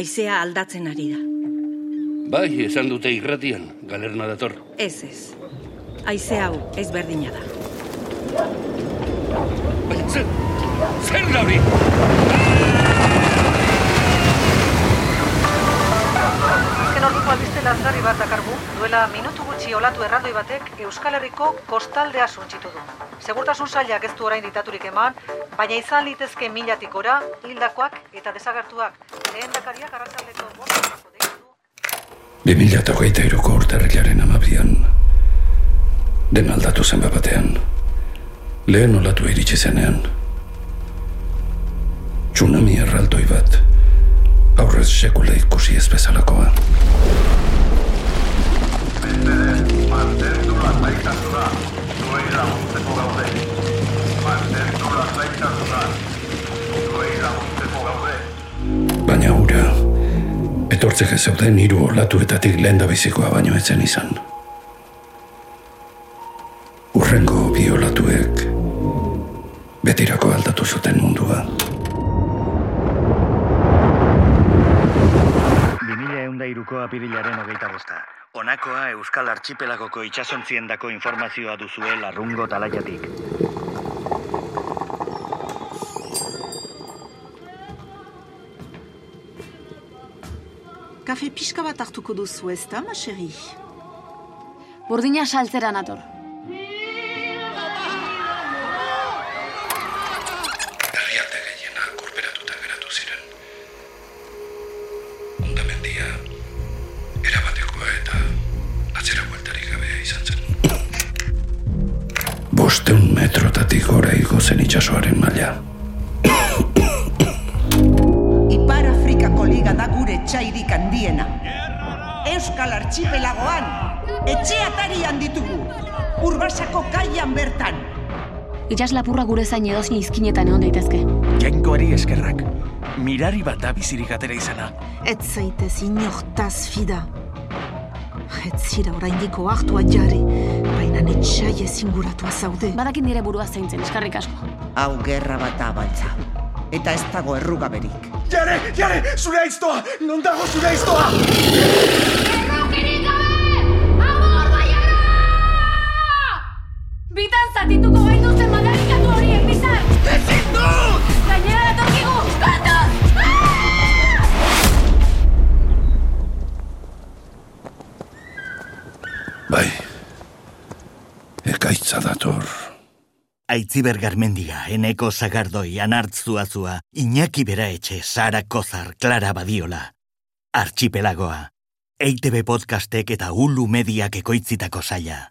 Aizea aldatzen ari da. Bai, esan dute irratian, galerna dator. Ez ez. Aize hau ez berdina da. Zer, zer da hori? Lazgarri bat dakargu, duela minutu gutxi olatu erraldoi batek Euskal Herriko kostaldea suntxitu du. Segurtasun sailak ez du orain ditaturik eman, baina izan litezke milatik ora, hildakoak eta desagertuak. Lehen dakariak arratsaldeko bostako deitu du. 2008ko urtarrilaren amabian, den aldatu zen batean, lehen olatu iritsi zenean, tsunami erraldoi bat, aurrez sekula ikusi ez bezalakoa. Etortzeke zeuden hiru olatuetatik lehen bizikoa baino etzen izan. Urrengo bi olatuek betirako aldatu zuten mundua. 2003ko apirilaren hogeita bosta. Honakoa Euskal Archipelagoko itxasontziendako informazioa duzue larrungo talaiatik. Kafe pixka bat hartuko duzu ez da, ma xerri? Burdina saltzera nator. Herrialde gehienak kurperatuta geratu ziren. Ondamendia erabatekoa eta atzera bueltarik gabea izan zen. Bosteun metrotatik gora igo zen itxasoaren maila. Txairik handiena. Euskal Archipelagoan, etxe atarian ditugu. Urbasako kaian bertan. Itxas lapurra gure zain edozin izkinetan egon daitezke. Jainkoari eskerrak. Mirari bat da bizirik atera izana. Ez zaitez inortaz fida. Ez zira oraindiko hartua jarri, baina netxai ezinguratua zaude. Badakin nire burua zaintzen, eskarrik asko. Hau gerra bat abaltza. Eta ez dago errugaberik. Jare, jare, zure aiztoa! Non dago zure aiztoa? Bitan zatituko gaituzten madarikatu horiek bizar! Ezin dut! Gainera datorkigu! Katu! Bai, ekaitza dator. Aitziber Garmendia, Eneko Zagardoi, Anartzuazua, Iñaki Bera Etxe, Sara Kozar, Clara Badiola. Archipelagoa. EITB podcastek eta Hulu mediak ekoitzitako saia.